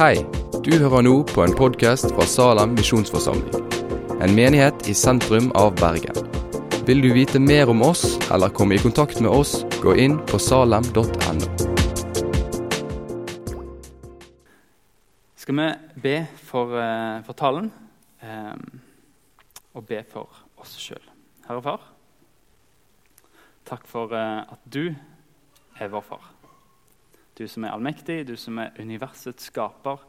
Hei, du hører nå på en podkast fra Salem misjonsforsamling. En menighet i sentrum av Bergen. Vil du vite mer om oss eller komme i kontakt med oss, gå inn på salem.no. Skal vi be for, eh, for talen eh, og be for oss sjøl. Herre Far, takk for eh, at du er vår far. Du som er allmektig, du som er universets skaper.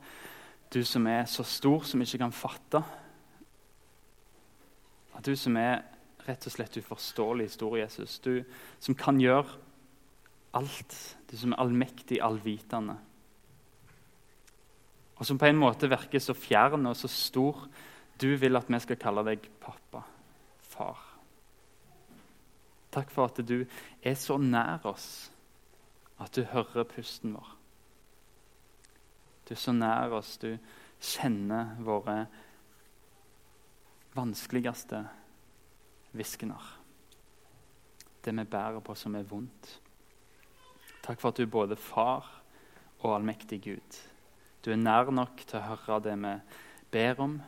Du som er så stor som vi ikke kan fatte. At du som er rett og slett uforståelig stor, Jesus. Du som kan gjøre alt. Du som er allmektig, allvitende. Og som på en måte virker så fjern og så stor. Du vil at vi skal kalle deg pappa, far. Takk for at du er så nær oss at du hører pusten vår. Du er så nær oss, du kjenner våre vanskeligste hviskener. Det vi bærer på som er vondt. Takk for at du er både far og allmektig Gud. Du er nær nok til å høre det vi ber om,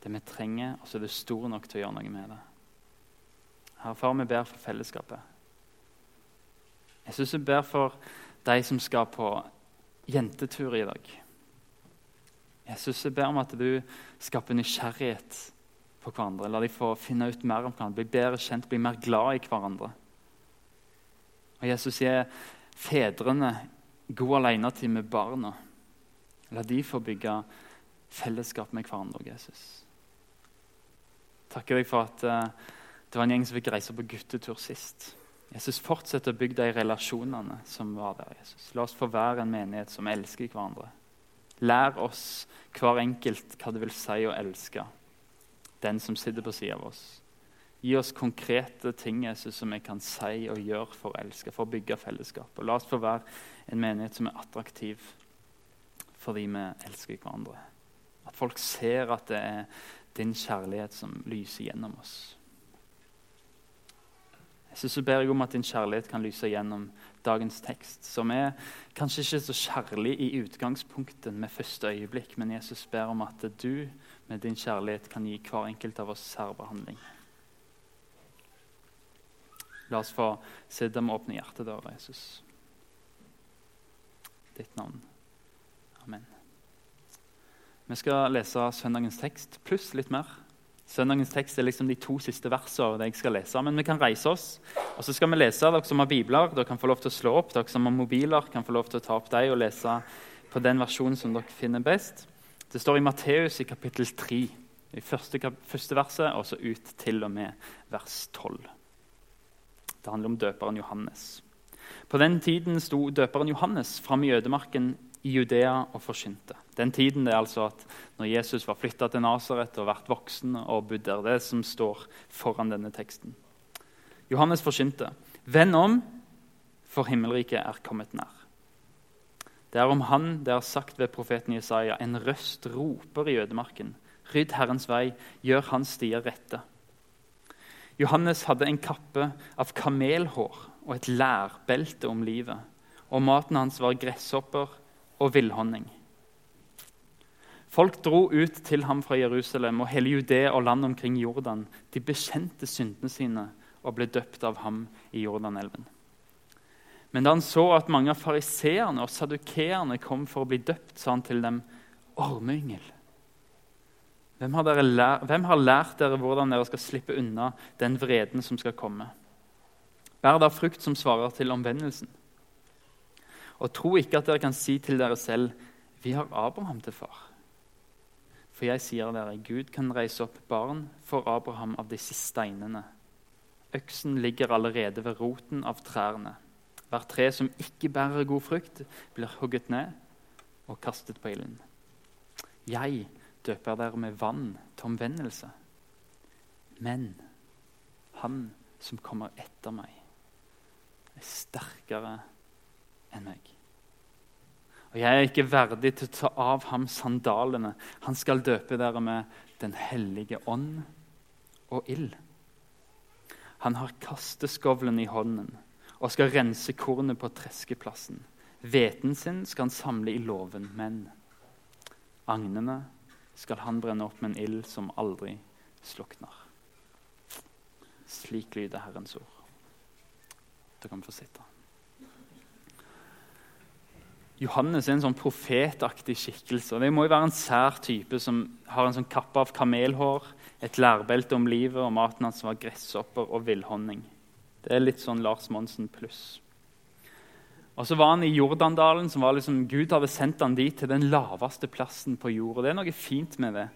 det vi trenger, og så er du stor nok til å gjøre noe med det. Herre Far, vi ber for fellesskapet. Jeg syns jeg ber for de som skal på jentetur i dag. Jeg syns jeg ber om at du skaper nysgjerrighet på hverandre. La dem få finne ut mer om hverandre, bli bedre kjent, bli mer glad i hverandre. Og Jesus gir fedrene god alenetid med barna. La de få bygge fellesskap med hverandre. Jesus. Takker deg for at uh, det var en gjeng som fikk reise på guttetur sist. Jesus, Fortsett å bygge de relasjonene som var der. Jesus. La oss få være en menighet som elsker hverandre. Lær oss hver enkelt hva det vil si å elske den som sitter på siden av oss. Gi oss konkrete ting Jesus, som vi kan si og gjøre for å elske, for å bygge fellesskap. Og la oss få være en menighet som er attraktiv fordi vi elsker hverandre. At folk ser at det er din kjærlighet som lyser gjennom oss. Synes jeg ber jeg om at din kjærlighet kan lyse gjennom dagens tekst, som er kanskje ikke så kjærlig i utgangspunktet med første øyeblikk, men Jesus ber om at du med din kjærlighet kan gi hver enkelt av oss særbehandling. La oss få sitte med åpne hjertedører, Jesus. Ditt navn. Amen. Vi skal lese søndagens tekst pluss litt mer. Søndagens tekst er liksom de to siste versene jeg skal lese. Men vi kan reise oss, og så skal vi lese. Dere som har bibler, dere kan få lov til å slå opp. Dere som har mobiler, kan få lov til å ta opp dem og lese på den versjonen som dere finner best. Det står i Matteus i kapittel 3, i første, første verset, og så ut til og med vers 12. Det handler om døperen Johannes. På den tiden sto døperen Johannes fram i ødemarken i Judea og forkynte. Den tiden det er altså at når Jesus var flytta til Nasaret og vært voksen og bodd der. Det som står foran denne teksten. Johannes forkynte. Vend om, for himmelriket er kommet nær. Det er om han det er sagt ved profeten Jesaja. En røst roper i ødemarken. Rydd Herrens vei, gjør hans stier rette. Johannes hadde en kappe av kamelhår og et lærbelte om livet. Og maten hans var gresshopper og villhonning. Folk dro ut til ham fra Jerusalem og hele Judea og landet omkring Jordan. De bekjente syndene sine og ble døpt av ham i Jordanelven. Men da han så at mange av fariseerne og sadukeerne kom for å bli døpt, sa han til dem, 'Ormeyngel, hvem, hvem har lært dere hvordan dere skal slippe unna den vreden som skal komme?' Bær da frukt som svarer til omvendelsen. Og tro ikke at dere kan si til dere selv, 'Vi har Abraham til far'. For jeg sier dere, Gud kan reise opp barn for Abraham av disse steinene. Øksen ligger allerede ved roten av trærne. Hvert tre som ikke bærer god frukt, blir hugget ned og kastet på ilden. Jeg døper dere med vann til omvendelse. Men han som kommer etter meg, er sterkere enn meg. Og jeg er ikke verdig til å ta av ham sandalene. Han skal døpe dere med Den hellige ånd og ild. Han har kasteskovlen i hånden og skal rense kornet på treskeplassen. Hveten sin skal han samle i låven, men Agnene skal han brenne opp med en ild som aldri slukner. Slik lyder Herrens ord. Dere kan få sitte. Johannes er en sånn profetaktig skikkelse. og Det må jo være en sær type som har en sånn kappe av kamelhår, et lærbelte om livet, og maten hans var gresshopper og villhonning. Det er litt sånn Lars Monsen pluss. Og så var han i Jordandalen, som var liksom, Gud hadde sendt han dit til den laveste plassen på jorda. Det er noe fint med det.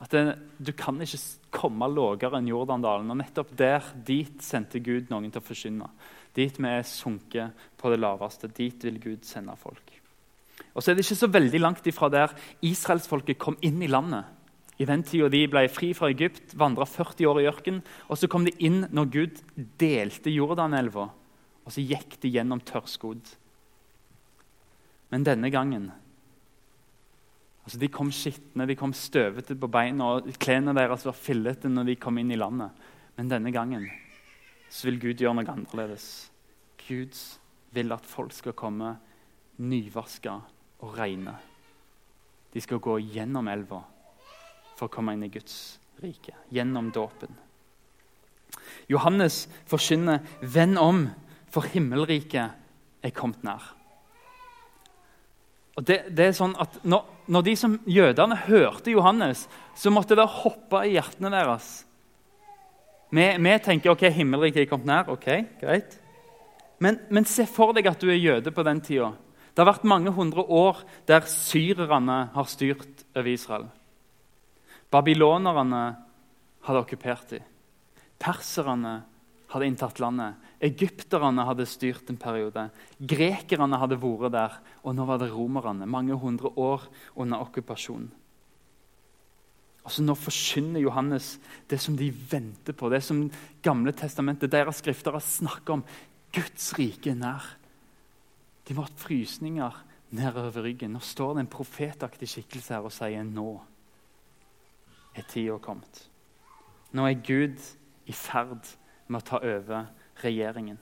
At det, Du kan ikke komme lavere enn Jordandalen. Og nettopp der, dit sendte Gud noen til å forkynne. Dit vi er sunket på det laveste. Dit vil Gud sende folk. Og så er det ikke så veldig langt ifra der israelsfolket kom inn i landet. I den tida de ble fri fra Egypt, vandra 40 år i ørken, Og så kom de inn når Gud delte Jordanelva, og så gikk de gjennom tørrskodd. Men denne gangen altså De kom skitne, de kom støvete på beina, og klærne deres var fillete når de kom inn i landet. Men denne gangen så vil Gud gjøre noe annerledes. Gud vil at folk skal komme nyvaska og reine. De skal gå gjennom elva for å komme inn i Guds rike. Gjennom dåpen. Johannes forkynner 'Venn om, for himmelriket er kommet nær'. Og det, det er sånn at når, når de som Jødene hørte Johannes, så måtte det hoppe i hjertene deres. Vi, vi tenker ok, himmelriket er kommet nær. ok, greit. Men, men, se for deg at du er jøde på den tida. Det har vært mange hundre år der syrerne har styrt over Israel. Babylonerne hadde okkupert dem. Perserne hadde inntatt landet. Egypterne hadde styrt en periode. Grekerne hadde vært der. Og nå var det romerne. Mange hundre år under okkupasjon. Altså Nå forkynner Johannes det som de venter på, det som Gamle testamentet, deres skrifter har snakket om. Guds rike er nær. De har hatt frysninger nedover ryggen. Nå står det en profetaktig skikkelse her og sier nå er tida kommet. Nå er Gud i ferd med å ta over regjeringen.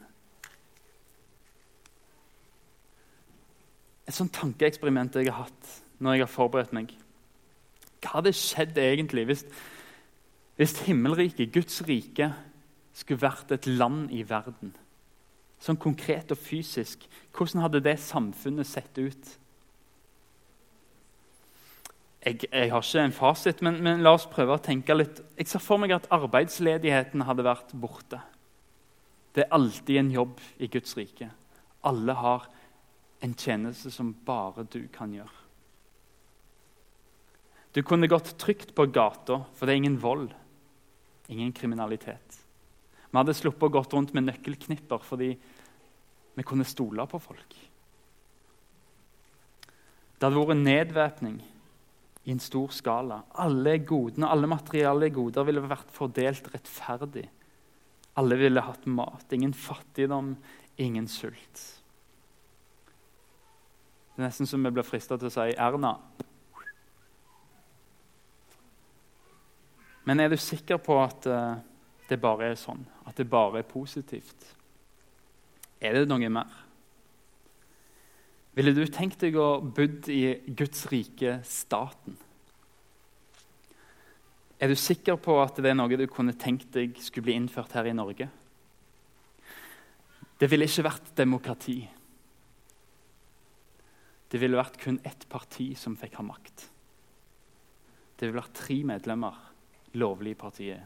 Et sånt tankeeksperiment jeg har hatt når jeg har forberedt meg. Hva hadde skjedd egentlig hvis, hvis himmelriket, Guds rike, skulle vært et land i verden? Sånn konkret og fysisk. Hvordan hadde det samfunnet sett ut? Jeg, jeg har ikke en fasit, men, men, la oss prøve å tenke litt. Jeg ser for meg at arbeidsledigheten hadde vært borte. Det er alltid en jobb i Guds rike. Alle har en tjeneste som bare du kan gjøre. Du kunne gått trygt på gata, for det er ingen vold, ingen kriminalitet. Vi hadde sluppet å gå rundt med nøkkelknipper fordi vi kunne stole på folk. Det hadde vært nedvæpning i en stor skala. Alle godene, alle materielle goder ville vært fordelt rettferdig. Alle ville hatt mat. Ingen fattigdom, ingen sult. Det er nesten som vi blir frista til å si Erna, Men er du sikker på at uh, det bare er sånn? At det bare er positivt? Er det noe mer? Ville du tenkt deg å bodd i Guds rike, staten? Er du sikker på at det er noe du kunne tenkt deg skulle bli innført her i Norge? Det ville ikke vært demokrati. Det ville vært kun ett parti som fikk ha makt. Det ville vært tre medlemmer lovlige partiet.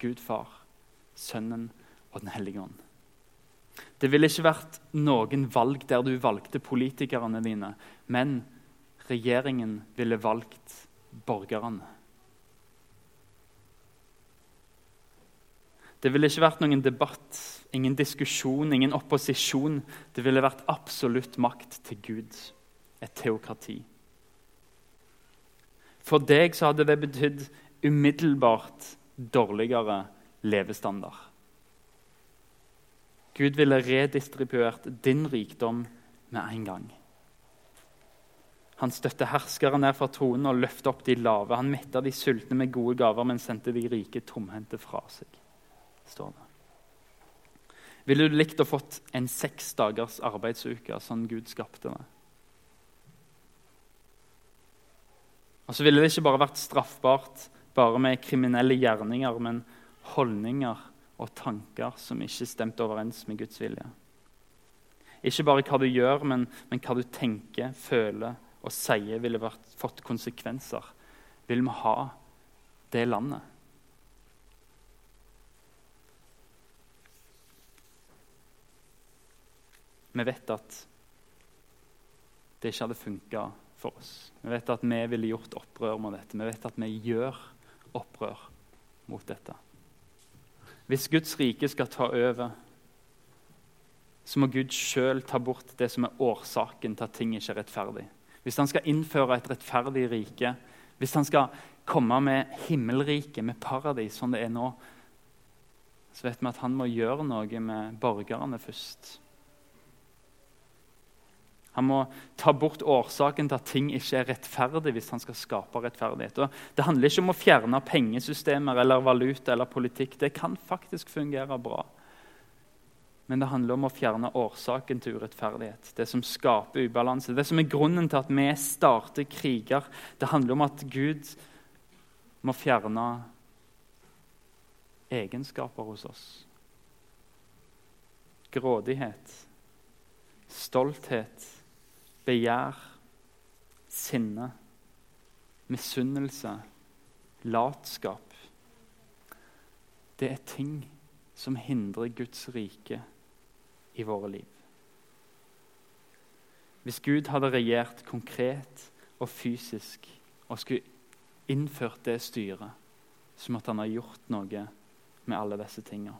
Gud far, Sønnen og Den hellige ånd. Det ville ikke vært noen valg der du valgte politikerne dine, men regjeringen ville valgt borgerne. Det ville ikke vært noen debatt, ingen diskusjon, ingen opposisjon. Det ville vært absolutt makt til Gud, et teokrati. For deg så hadde det betydd umiddelbart dårligere levestandard. Gud ville redistribuert din rikdom med en gang. Han støtte herskere ned fra tronen og løfte opp de lave. Han metta de sultne med gode gaver, men sendte de rike tomhendte fra seg. står det. Ville du likt å fått en seks dagers arbeidsuke, sånn Gud skapte det? Og så ville det ikke bare vært straffbart bare med kriminelle gjerninger, men holdninger og tanker som ikke stemte overens med Guds vilje. Ikke bare hva du gjør, men, men hva du tenker, føler og sier, ville vært, fått konsekvenser. Vil vi ha det landet? Vi vet at det ikke hadde funka for oss. Vi vet at vi ville gjort opprør med dette. Vi vet at vi gjør opprør mot dette. Hvis Guds rike skal ta over, så må Gud sjøl ta bort det som er årsaken til at ting ikke er rettferdig. Hvis han skal innføre et rettferdig rike, hvis han skal komme med himmelriket, med paradis, som det er nå, så vet vi at han må gjøre noe med borgerne først. Han må ta bort årsaken til at ting ikke er rettferdig hvis han skal skape rettferdighet. Og det handler ikke om å fjerne pengesystemer eller valuta eller politikk. Det kan faktisk fungere bra. Men det handler om å fjerne årsaken til urettferdighet. Det som skaper ubalanse. Det som er grunnen til at vi starter kriger. Det handler om at Gud må fjerne egenskaper hos oss. Grådighet, stolthet begjær, sinne, misunnelse, latskap Det er ting som hindrer Guds rike i våre liv. Hvis Gud hadde regjert konkret og fysisk og skulle innført det styret, så måtte han ha gjort noe med alle disse tingene.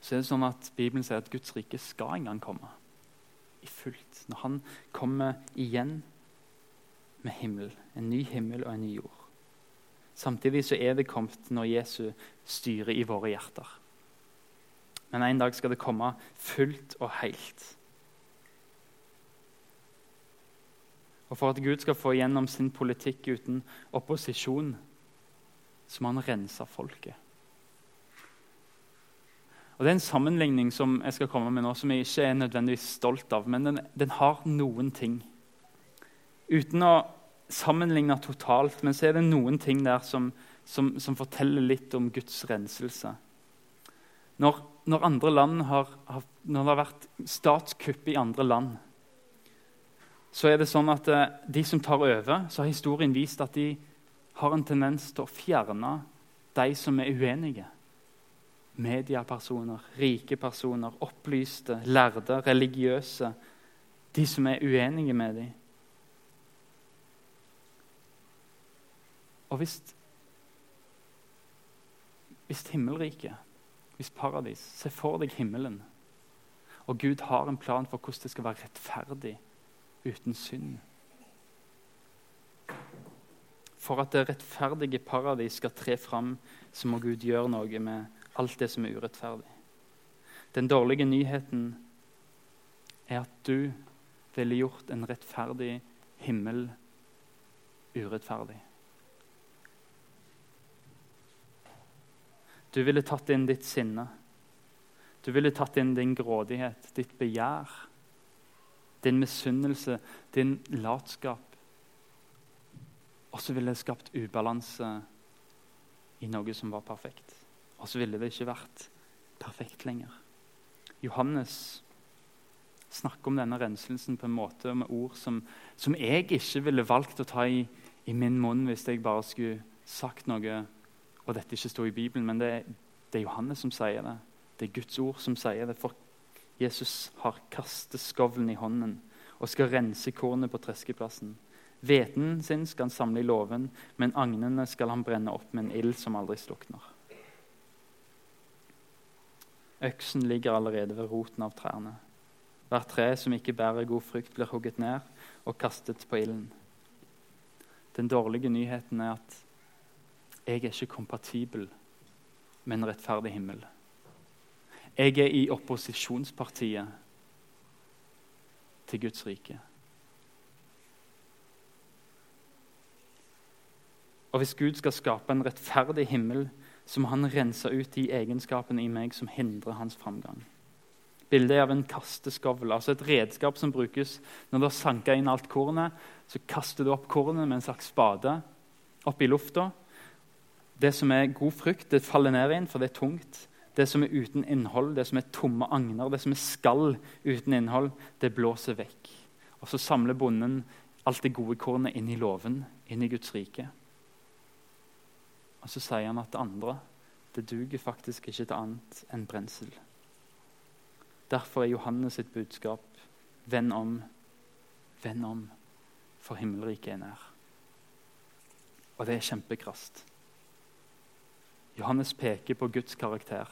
Så er det sånn at Bibelen sier at Guds rike skal en gang komme i fullt når han kommer igjen med himmel. En ny himmel og en ny jord. Samtidig så er det kommet når Jesus styrer i våre hjerter. Men en dag skal det komme fullt og helt. Og For at Gud skal få igjennom sin politikk uten opposisjon, så må han rense folket. Og Det er en sammenligning som jeg skal komme med nå, som jeg ikke er nødvendigvis stolt av, men den, den har noen ting. Uten å sammenligne totalt, men så er det noen ting der som, som, som forteller litt om Guds renselse. Når, når, har, har, når det har vært statskupp i andre land, så er det sånn at eh, de som tar over, så har historien vist at de har en tendens til å fjerne de som er uenige mediepersoner, rike personer, opplyste, lærde, religiøse. De som er uenige med dem. Og hvis, hvis himmelriket, hvis paradis Se for deg himmelen. Og Gud har en plan for hvordan det skal være rettferdig uten synd. For at det rettferdige paradis skal tre fram, så må Gud gjøre noe med alt det som er urettferdig. Den dårlige nyheten er at du ville gjort en rettferdig himmel urettferdig. Du ville tatt inn ditt sinne. Du ville tatt inn din grådighet, ditt begjær, din misunnelse, din latskap. Og så ville det skapt ubalanse i noe som var perfekt. Og så ville det ikke vært perfekt lenger. Johannes snakker om denne renselsen på en måte med ord som, som jeg ikke ville valgt å ta i, i, min munn hvis jeg bare skulle sagt noe og dette ikke sto i Bibelen. Men det, det er Johannes som sier det. Det er Guds ord som sier det. For Jesus har kastet skovlen i hånden og skal rense kornet på treskeplassen. Hveten sin skal han samle i låven, men agnene skal han brenne opp med en ild som aldri slukner. Øksen ligger allerede ved roten av trærne. Hvert tre som ikke bærer god frukt, blir hugget ned og kastet på ilden. Den dårlige nyheten er at jeg er ikke kompatibel med en rettferdig himmel. Jeg er i opposisjonspartiet til Guds rike. Og hvis Gud skal skape en rettferdig himmel, så må han rense ut de egenskapene i meg som hindrer hans framgang. Bildet er av en kasteskovl, altså et redskap som brukes når du har sanka inn alt kornet. Så kaster du opp kornet med en slags spade opp i lufta. Det som er god frukt, det faller ned inn, for det er tungt. Det som er uten innhold, det som er tomme agner, det som er skall uten innhold, det blåser vekk. Og så samler bonden alt det gode kornet inn i låven, inn i Guds rike. Og så sier han at det andre det duger faktisk ikke til annet enn brensel. Derfor er Johannes sitt budskap venn om, venn om, for himmelriket er nær. Og det er kjempekrast. Johannes peker på Guds karakter,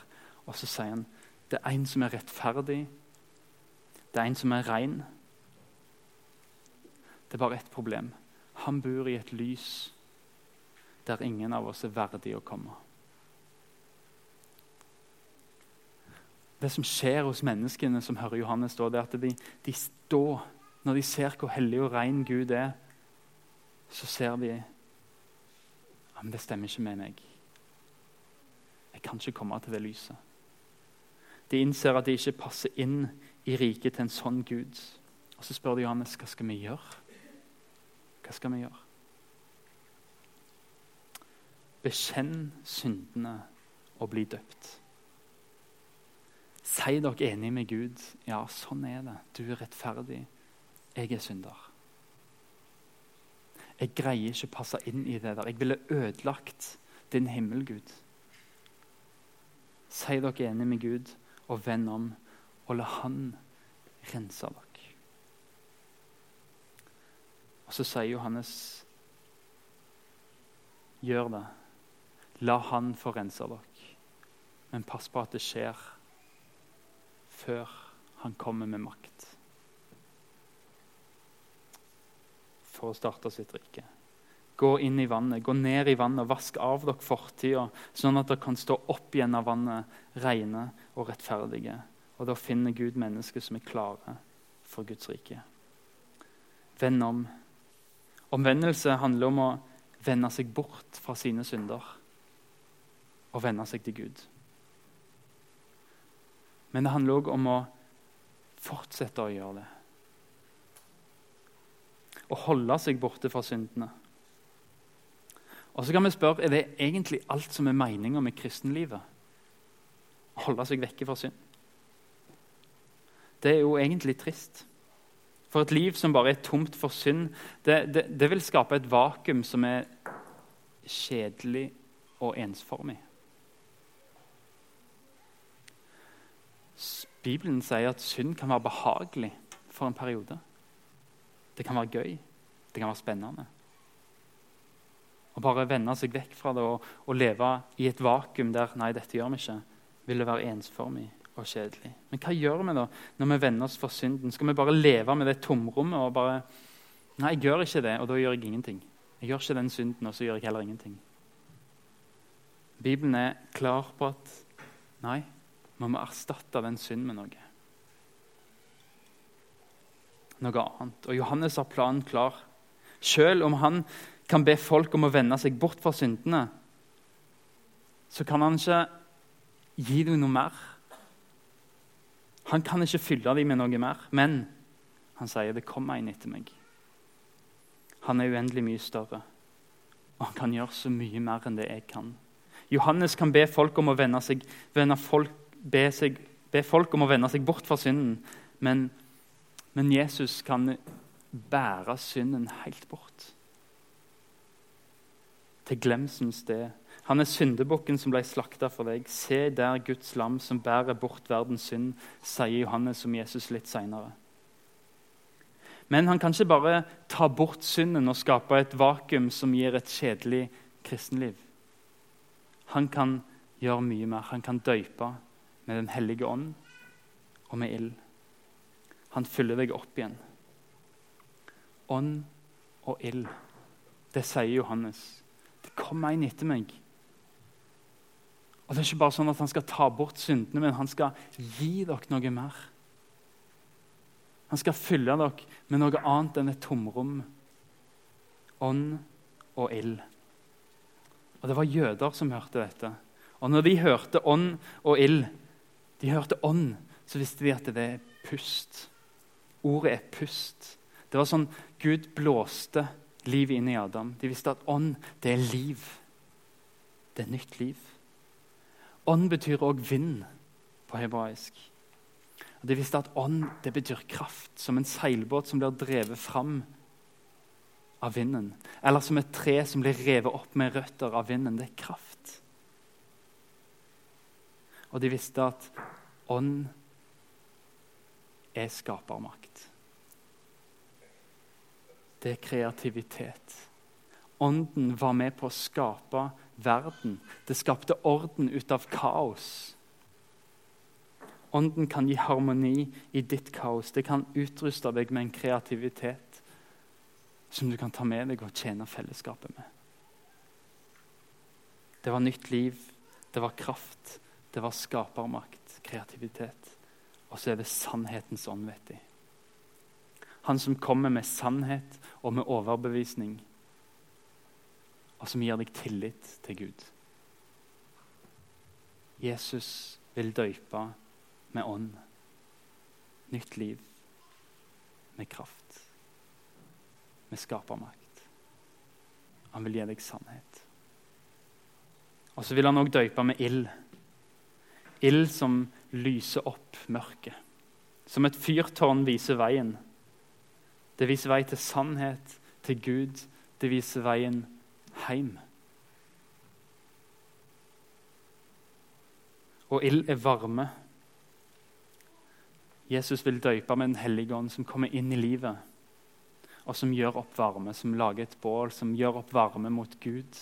og så sier han det er en som er rettferdig, det er en som er ren. Det er bare ett problem. Han bor i et lys der ingen av oss er verdig å komme. Det som skjer hos menneskene som hører Johannes, da, det er at de, de står Når de ser hvor hellig og ren Gud er, så ser de ja, men det stemmer ikke med meg. Jeg kan ikke komme til det lyset. De innser at de ikke passer inn i riket til en sånn Gud. Og Så spør de Johannes hva skal vi gjøre. Hva skal vi gjøre? Bekjenn syndene og bli døpt. Si dere enig med Gud. Ja, sånn er det. Du er rettferdig. Jeg er synder. Jeg greier ikke å passe inn i det der. Jeg ville ødelagt din himmel, Gud. Si dere enig med Gud og vend om, og la Han rense dere. Og så sier Johannes, gjør det. La Han få rense dere. Men pass på at det skjer før han kommer med makt. For å starte sitt rike. Gå inn i vannet, gå ned i vannet, vask av dere fortida, sånn at dere kan stå opp igjen av vannet, rene og rettferdige. Og da finner Gud mennesker som er klare for Guds rike. Vend om. Omvendelse handler om å vende seg bort fra sine synder og vende seg til Gud. Men det handler òg om å fortsette å gjøre det. Å holde seg borte fra syndene. Og så kan vi spørre, Er det egentlig alt som er meninga med kristenlivet? Å holde seg vekke fra synd? Det er jo egentlig trist. For et liv som bare er tomt for synd, det, det, det vil skape et vakuum som er kjedelig og ensformig. Bibelen sier at synd kan være behagelig for en periode. Det kan være gøy. Det kan være spennende. Å bare vende seg vekk fra det og, og, leve i et vakuum der nei, dette gjør vi ikke, vil det være ensformig og kjedelig. Men hva gjør vi da når vi vender oss for synden? Skal vi bare leve med det tomrommet og bare Nei, jeg gjør ikke det, og da gjør jeg ingenting. Jeg gjør ikke den synden, og så gjør jeg heller ingenting. Bibelen er klar på at nei, vi må erstatte den synden med noe. Noe annet. Og Johannes har planen klar. Selv om han kan be folk om å vende seg bort fra syndene, så kan han ikke gi dem noe mer. Han kan ikke fylle dem med noe mer, men han sier det kommer en etter meg. Han er uendelig mye større, og han kan gjøre så mye mer enn det jeg kan. Johannes kan be folk om å vende, seg, vende folk be, seg, be, folk om å vende seg bort fra synden, men, men Jesus kan bære synden helt bort. Til glemselens sted. Han er syndebukken som ble slakta for deg. Se der Guds lam som bærer bort verdens synd, sier Johannes om Jesus litt seinere. Men han kan ikke bare ta bort synden og skape et vakuum som gir et kjedelig kristenliv. Han kan gjøre mye mer. Han kan døype, med Den hellige ånd og med ild. Han fyller deg opp igjen. Ånd og ild. Det sier Johannes. Det kommer en etter meg. Og Det er ikke bare sånn at han skal ta bort syndene, men han skal gi dere noe mer. Han skal fylle dere med noe annet enn et tomrom. Ånd og ild. Og Det var jøder som hørte dette. Og når de hørte ånd og ild, de hørte ånd, så visste de at det er pust. Ordet er pust. Det var sånn Gud blåste liv inn i Adam. De visste at ånd, det er liv. Det er nytt liv. Ånd betyr òg vind på hebraisk. Og De visste at ånd det betyr kraft, som en seilbåt som blir drevet fram av vinden. Eller som et tre som blir revet opp med røtter av vinden. Det er kraft. Og de visste at ånd er skapermakt. Det er kreativitet. Ånden var med på å skape verden. Det skapte orden ut av kaos. Ånden kan gi harmoni i ditt kaos. Det kan utruste deg med en kreativitet som du kan ta med deg og tjene fellesskapet med. Det var nytt liv, det var kraft, det var skapermakt, kreativitet. Og så er det sannhetens ånd, vet de. Han som kommer med sannhet og med overbevisning, og som gir deg tillit til Gud. Jesus vil døype med ånd. Nytt liv med kraft. Med skapermakt. Han vil gi deg sannhet. Og så vil han òg døype med ild. Ild som lyser opp mørket. Som et fyrtårn viser veien. Det viser vei til sannhet, til Gud. Det viser veien hjem. Og ild er varme. Jesus vil døype med Den hellige ånd, som kommer inn i livet, og som gjør opp varme, som lager et bål, som gjør opp varme mot Gud.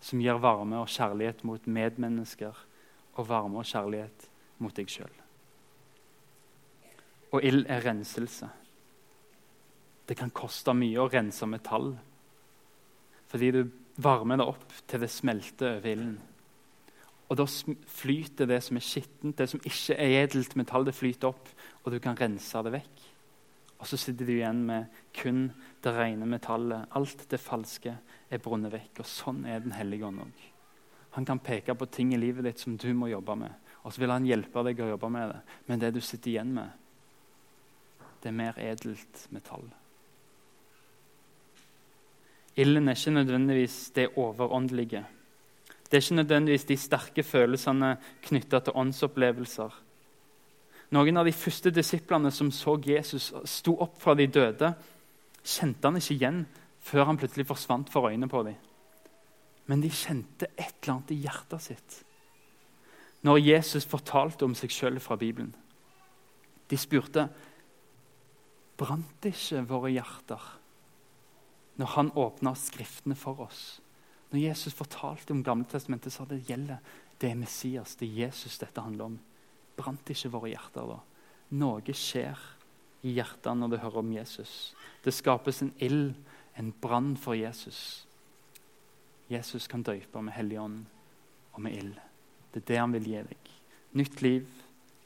Som gir varme og kjærlighet mot medmennesker og varme og kjærlighet mot deg sjøl. Og ild er renselse. Det kan koste mye å rense metall. Fordi du varmer det opp til det smelter over ilden. Og da flyter det som er skittent, det som ikke er edelt metall, det flyter opp, og du kan rense det vekk. Og så sitter du igjen med kun det rene metallet. Alt det falske er brunnet vekk. Og sånn er Den hellige ånd òg. Han kan peke på ting i livet ditt som du må jobbe med. Og så vil han hjelpe deg å jobbe med det. Men det du sitter igjen med, det er mer edelt metall. Ilden er ikke nødvendigvis det overåndelige. Det er ikke nødvendigvis de sterke følelsene knytta til åndsopplevelser. Noen av de første disiplene som så Jesus sto opp fra de døde, kjente han ikke igjen før han plutselig forsvant for øynene på dem. Men de kjente et eller annet i hjertet sitt når Jesus fortalte om seg sjøl fra Bibelen. De spurte brant ikke våre hjerter når han åpna Skriftene for oss. Når Jesus fortalte om Gamle Testamentet, sa det gjelder. Det er Messias, det er Jesus dette handler om. Brant ikke våre hjerter da? Noe skjer i hjertet når det hører om Jesus. Det skapes en ild, en brann for Jesus. Jesus kan døype med Hellig ånd og med ild. Det er det han vil gi deg. Nytt liv,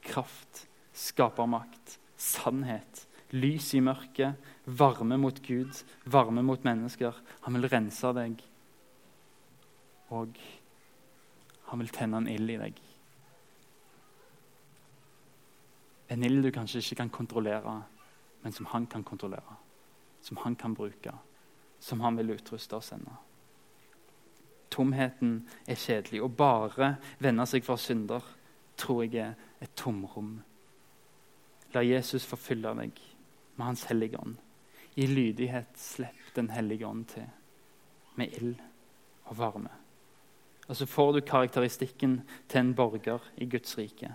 kraft, skapermakt, sannhet. Lys i mørket, varme mot Gud, varme mot mennesker. Han vil rense deg og han vil tenne en ild i deg. En ild du kanskje ikke kan kontrollere, men som han kan kontrollere. Som han kan bruke. Som han vil utruste og sende. Tomheten er kjedelig. Å bare vende seg fra synder tror jeg er et tomrom. La Jesus forfylle deg med Hans hellige ånd. I lydighet slipp Den hellige ånd til med ild og varme. Og så får du karakteristikken til en borger i Guds rike.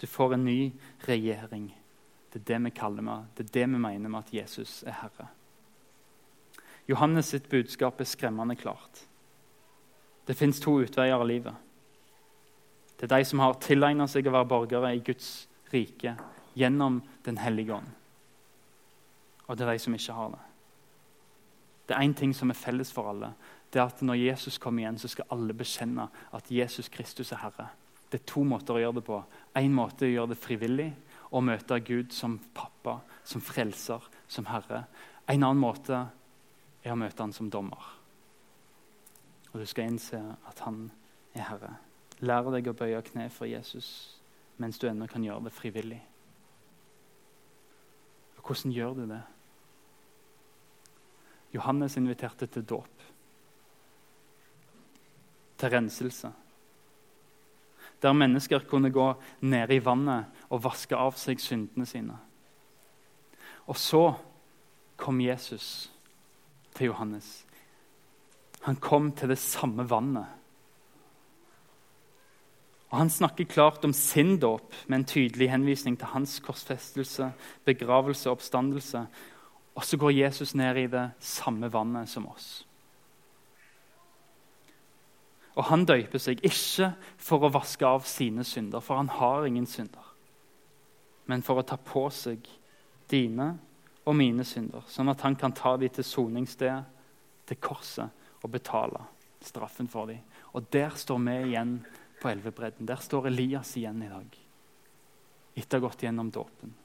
Du får en ny regjering. Det er det vi kaller med, det er det vi mener med at Jesus er herre. Johannes sitt budskap er skremmende klart. Det fins to utveier av livet. Det er de som har tilegna seg å være borgere i Guds rike gjennom Den hellige ånd. Og det er de som ikke har det. Det er én ting som er felles for alle det er at når Jesus kommer igjen, så skal alle bekjenne at Jesus Kristus er Herre. Det er to måter å gjøre det på. Én måte er å gjøre det frivillig og møte Gud som pappa, som frelser, som Herre. En annen måte er å møte Han som dommer. Og du skal innse at Han er Herre. Lær deg å bøye kne for Jesus. mens du ennå kan gjøre det frivillig. Og hvordan gjør du det? Johannes inviterte til dåp. Til renselse. Der mennesker kunne gå ned i vannet og vaske av seg syndene sine. Og så kom Jesus til Johannes. Han kom til det samme vannet. Og Han snakker klart om sin dåp med en tydelig henvisning til hans korsfestelse, begravelse og oppstandelse. Og så går Jesus ned i det samme vannet som oss. Og han døyper seg ikke for å vaske av sine synder, for han har ingen synder, men for å ta på seg dine og mine synder, sånn at han kan ta dem til soningsstedet, til korset, og betale straffen for dem. Og der står vi igjen på elvebredden. Der står Elias igjen i dag, etter å ha gått gjennom dåpen.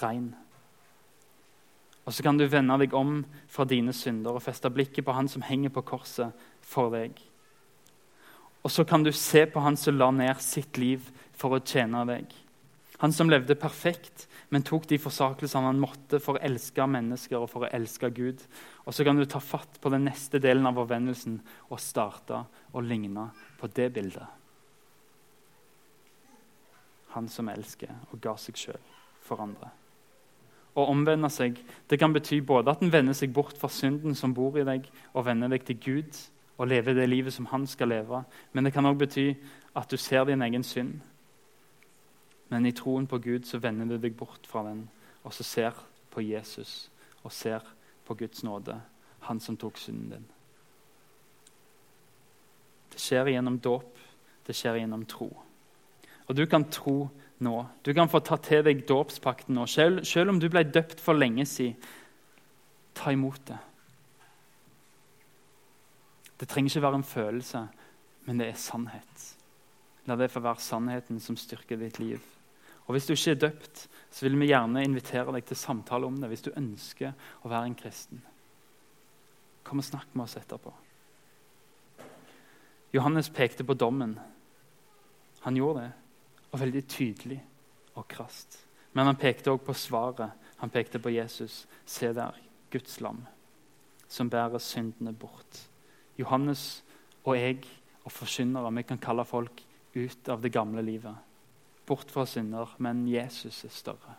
Rein. Og så kan du vende deg om fra dine synder og feste blikket på han som henger på korset for deg. Og så kan du se på han som la ned sitt liv for å tjene deg. Han som levde perfekt, men tok de forsakelsene han måtte for å elske mennesker og for å elske Gud. Og så kan du ta fatt på den neste delen av forvendelsen og starte å ligne på det bildet. Han som elsker og ga seg sjøl for andre. Å omvende seg det kan bety både at en vender seg bort fra synden som bor i deg, og vender deg til Gud og lever det livet som han skal leve. Men det kan òg bety at du ser din egen synd. Men i troen på Gud så vender du deg bort fra den og så ser på Jesus og ser på Guds nåde, han som tok synden din. Det skjer gjennom dåp, det skjer gjennom tro. Og du kan tro nå. Du kan få ta til deg dåpspakten nå. Selv, selv om du ble døpt for lenge siden, ta imot det. Det trenger ikke være en følelse, men det er sannhet. La det få være sannheten som styrker ditt liv. Og Hvis du ikke er døpt, så vil vi gjerne invitere deg til samtale om det. hvis du ønsker å være en kristen. Kom og snakk med oss etterpå. Johannes pekte på dommen. Han gjorde det, og veldig tydelig og krast. Men han pekte også på svaret. Han pekte på Jesus. Se der, Guds lam, som bærer syndene bort. Johannes og jeg og forkynnere vi kan kalle folk ut av det gamle livet. Bort fra synder, men Jesus er større.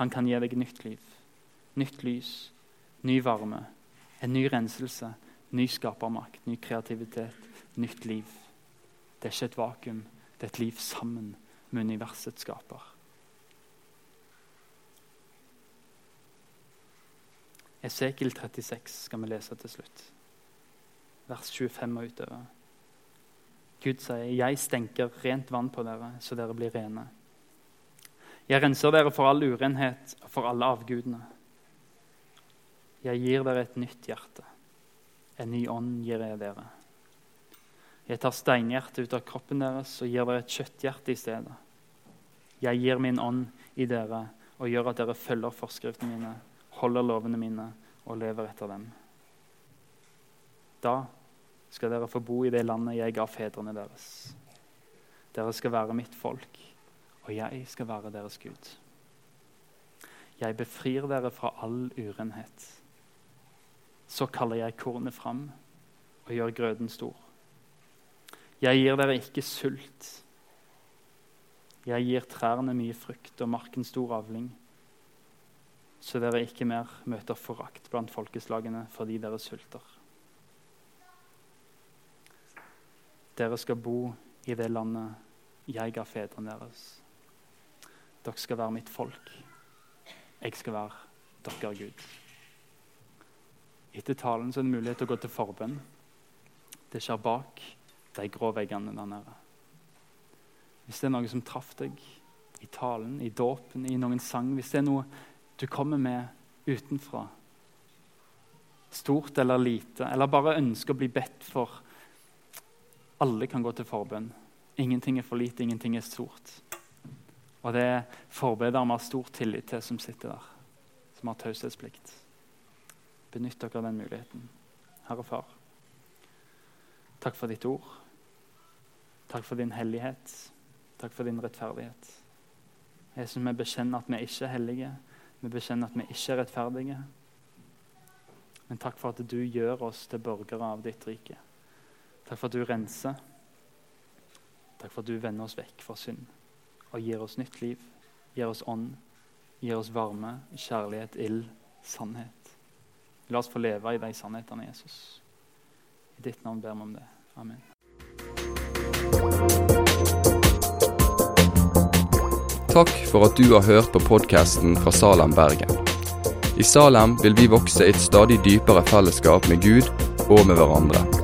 Han kan gi deg nytt liv, nytt lys, ny varme, en ny renselse, ny skapermakt, ny kreativitet, nytt liv. Det er ikke et vakuum, det er et liv sammen med universets skaper. Esekiel 36 skal vi lese til slutt. Vers 25 og utover. Gud sier, 'Jeg stenker rent vann på dere, så dere blir rene.' 'Jeg renser dere for all urenhet for alle avgudene.' 'Jeg gir dere et nytt hjerte. En ny ånd gir jeg dere.' Jeg tar steinhjertet ut av kroppen deres og gir dere et kjøtthjerte i stedet. Jeg gir min ånd i dere og gjør at dere følger forskriftene mine, holder lovene mine og lever etter dem. Da skal dere få bo i det landet jeg ga fedrene deres. Dere skal være mitt folk, og jeg skal være deres Gud. Jeg befrir dere fra all urenhet. Så kaller jeg kornet fram og gjør grøden stor. Jeg gir dere ikke sult. Jeg gir trærne mye frukt og marken stor avling, så dere ikke mer møter forakt blant folkeslagene fordi dere sulter. Dere skal bo i det landet jeg ga fedrene deres. Dere skal være mitt folk. Jeg skal være dere Gud. Etter talen så er det mulighet til å gå til forbønn. Det skjer bak de grå veggene der nede. Hvis det er noe som traff deg i talen, i dåpen, i noen sang, hvis det er noe du kommer med utenfra, stort eller lite, eller bare ønsker å bli bedt for Alle kan gå til forbønn. Ingenting er for lite, ingenting er stort. Og det er forbedere vi har stor tillit til, som sitter der, som har taushetsplikt. Benytt dere av den muligheten. Herre Far, takk for ditt ord. Takk for din hellighet. Takk for din rettferdighet. Jesus, vi bekjenner at vi ikke er hellige. Vi bekjenner at vi ikke er rettferdige. Men takk for at du gjør oss til borgere av ditt rike. Takk for at du renser. Takk for at du vender oss vekk fra synd og gir oss nytt liv, gir oss ånd, gir oss varme, kjærlighet, ild, sannhet. La oss få leve i de sannhetene, Jesus. I ditt navn ber vi om det. Amen. Takk for at du har hørt på podkasten fra Salem, Bergen. I Salem vil vi vokse i et stadig dypere fellesskap med Gud og med hverandre.